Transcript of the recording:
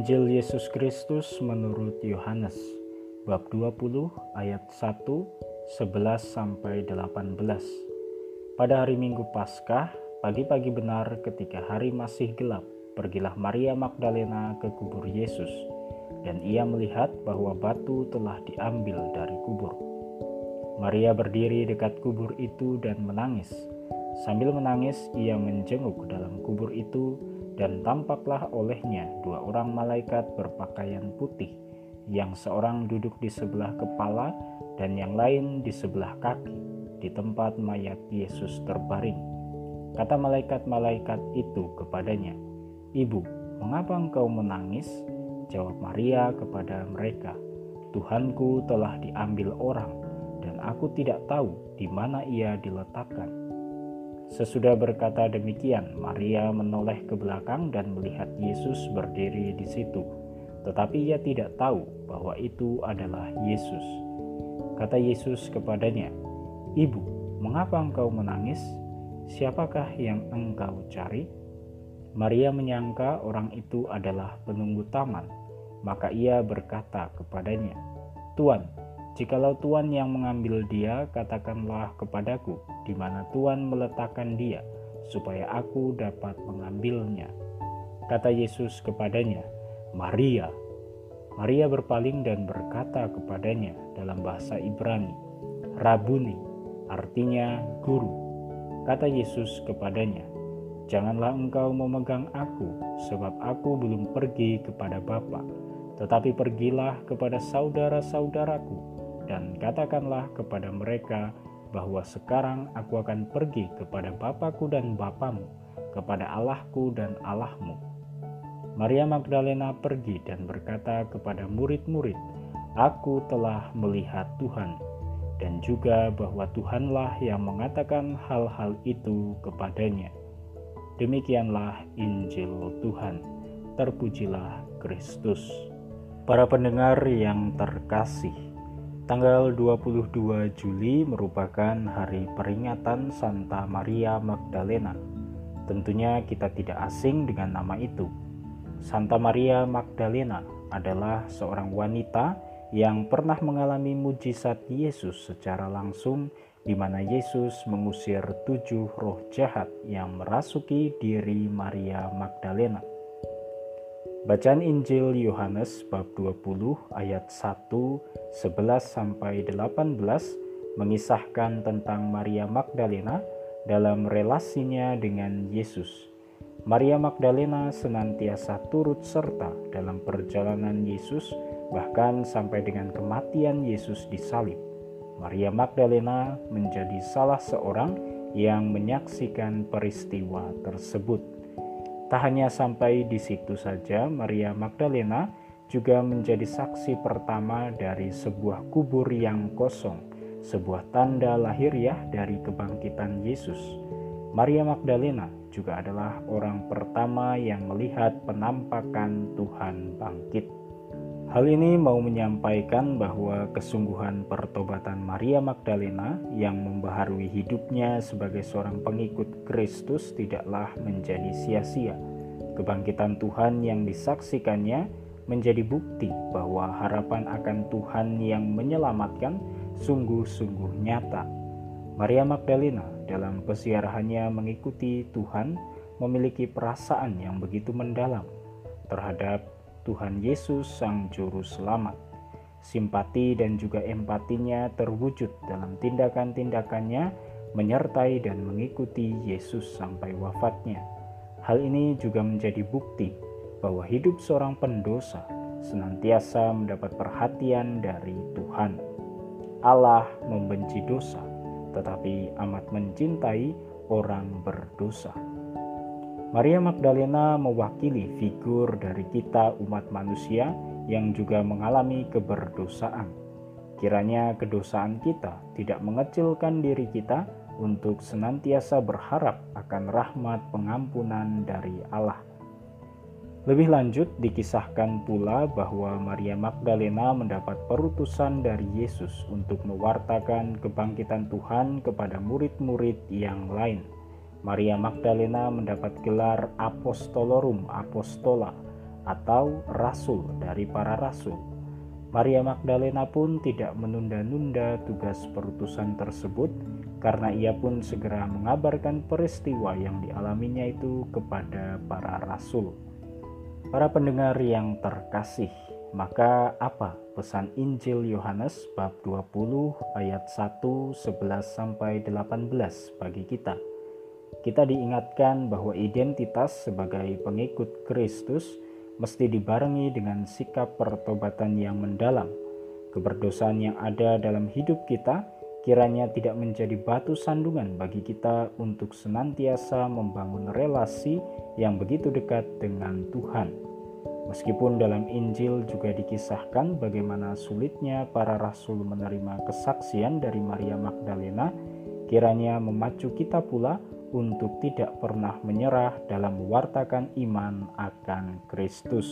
Injil Yesus Kristus menurut Yohanes bab 20 ayat 1 11 sampai 18. Pada hari Minggu Paskah, pagi-pagi benar ketika hari masih gelap, pergilah Maria Magdalena ke kubur Yesus dan ia melihat bahwa batu telah diambil dari kubur. Maria berdiri dekat kubur itu dan menangis. Sambil menangis, ia menjenguk dalam kubur itu dan tampaklah olehnya dua orang malaikat berpakaian putih, yang seorang duduk di sebelah kepala dan yang lain di sebelah kaki, di tempat mayat Yesus terbaring. Kata malaikat-malaikat itu kepadanya, "Ibu, mengapa engkau menangis?" Jawab Maria kepada mereka, "Tuhanku telah diambil orang, dan aku tidak tahu di mana ia diletakkan." Sesudah berkata demikian, Maria menoleh ke belakang dan melihat Yesus berdiri di situ. Tetapi ia tidak tahu bahwa itu adalah Yesus. Kata Yesus kepadanya, "Ibu, mengapa engkau menangis? Siapakah yang engkau cari?" Maria menyangka orang itu adalah penunggu taman, maka ia berkata kepadanya, "Tuan, Jikalau Tuhan yang mengambil dia, katakanlah kepadaku di mana Tuhan meletakkan dia, supaya aku dapat mengambilnya. Kata Yesus kepadanya, Maria. Maria berpaling dan berkata kepadanya dalam bahasa Ibrani, Rabuni, artinya guru. Kata Yesus kepadanya, Janganlah engkau memegang aku, sebab aku belum pergi kepada Bapa, tetapi pergilah kepada saudara-saudaraku dan katakanlah kepada mereka bahwa sekarang aku akan pergi kepada Bapakku dan Bapamu, kepada Allahku dan Allahmu. Maria Magdalena pergi dan berkata kepada murid-murid, Aku telah melihat Tuhan, dan juga bahwa Tuhanlah yang mengatakan hal-hal itu kepadanya. Demikianlah Injil Tuhan. Terpujilah Kristus. Para pendengar yang terkasih, Tanggal 22 Juli merupakan hari peringatan Santa Maria Magdalena. Tentunya kita tidak asing dengan nama itu. Santa Maria Magdalena adalah seorang wanita yang pernah mengalami mujizat Yesus secara langsung di mana Yesus mengusir tujuh roh jahat yang merasuki diri Maria Magdalena. Bacaan Injil Yohanes bab 20 ayat 1, 11 sampai 18 mengisahkan tentang Maria Magdalena dalam relasinya dengan Yesus. Maria Magdalena senantiasa turut serta dalam perjalanan Yesus bahkan sampai dengan kematian Yesus di salib. Maria Magdalena menjadi salah seorang yang menyaksikan peristiwa tersebut. Tak hanya sampai di situ saja, Maria Magdalena juga menjadi saksi pertama dari sebuah kubur yang kosong, sebuah tanda lahiriah dari kebangkitan Yesus. Maria Magdalena juga adalah orang pertama yang melihat penampakan Tuhan bangkit. Hal ini mau menyampaikan bahwa kesungguhan pertobatan Maria Magdalena yang membaharui hidupnya sebagai seorang pengikut Kristus tidaklah menjadi sia-sia. Kebangkitan Tuhan yang disaksikannya menjadi bukti bahwa harapan akan Tuhan yang menyelamatkan sungguh-sungguh nyata. Maria Magdalena dalam kesiarahannya mengikuti Tuhan memiliki perasaan yang begitu mendalam terhadap Tuhan Yesus Sang Juru Selamat. Simpati dan juga empatinya terwujud dalam tindakan-tindakannya menyertai dan mengikuti Yesus sampai wafatnya. Hal ini juga menjadi bukti bahwa hidup seorang pendosa senantiasa mendapat perhatian dari Tuhan. Allah membenci dosa, tetapi amat mencintai orang berdosa. Maria Magdalena mewakili figur dari kita umat manusia yang juga mengalami keberdosaan. Kiranya kedosaan kita tidak mengecilkan diri kita untuk senantiasa berharap akan rahmat pengampunan dari Allah. Lebih lanjut dikisahkan pula bahwa Maria Magdalena mendapat perutusan dari Yesus untuk mewartakan kebangkitan Tuhan kepada murid-murid yang lain. Maria Magdalena mendapat gelar Apostolorum Apostola atau rasul dari para rasul. Maria Magdalena pun tidak menunda-nunda tugas perutusan tersebut karena ia pun segera mengabarkan peristiwa yang dialaminya itu kepada para rasul. Para pendengar yang terkasih, maka apa pesan Injil Yohanes bab 20 ayat 1, 11 sampai 18 bagi kita? Kita diingatkan bahwa identitas sebagai pengikut Kristus mesti dibarengi dengan sikap pertobatan yang mendalam. Keberdosaan yang ada dalam hidup kita kiranya tidak menjadi batu sandungan bagi kita untuk senantiasa membangun relasi yang begitu dekat dengan Tuhan. Meskipun dalam Injil juga dikisahkan bagaimana sulitnya para rasul menerima kesaksian dari Maria Magdalena, kiranya memacu kita pula untuk tidak pernah menyerah dalam mewartakan iman akan Kristus.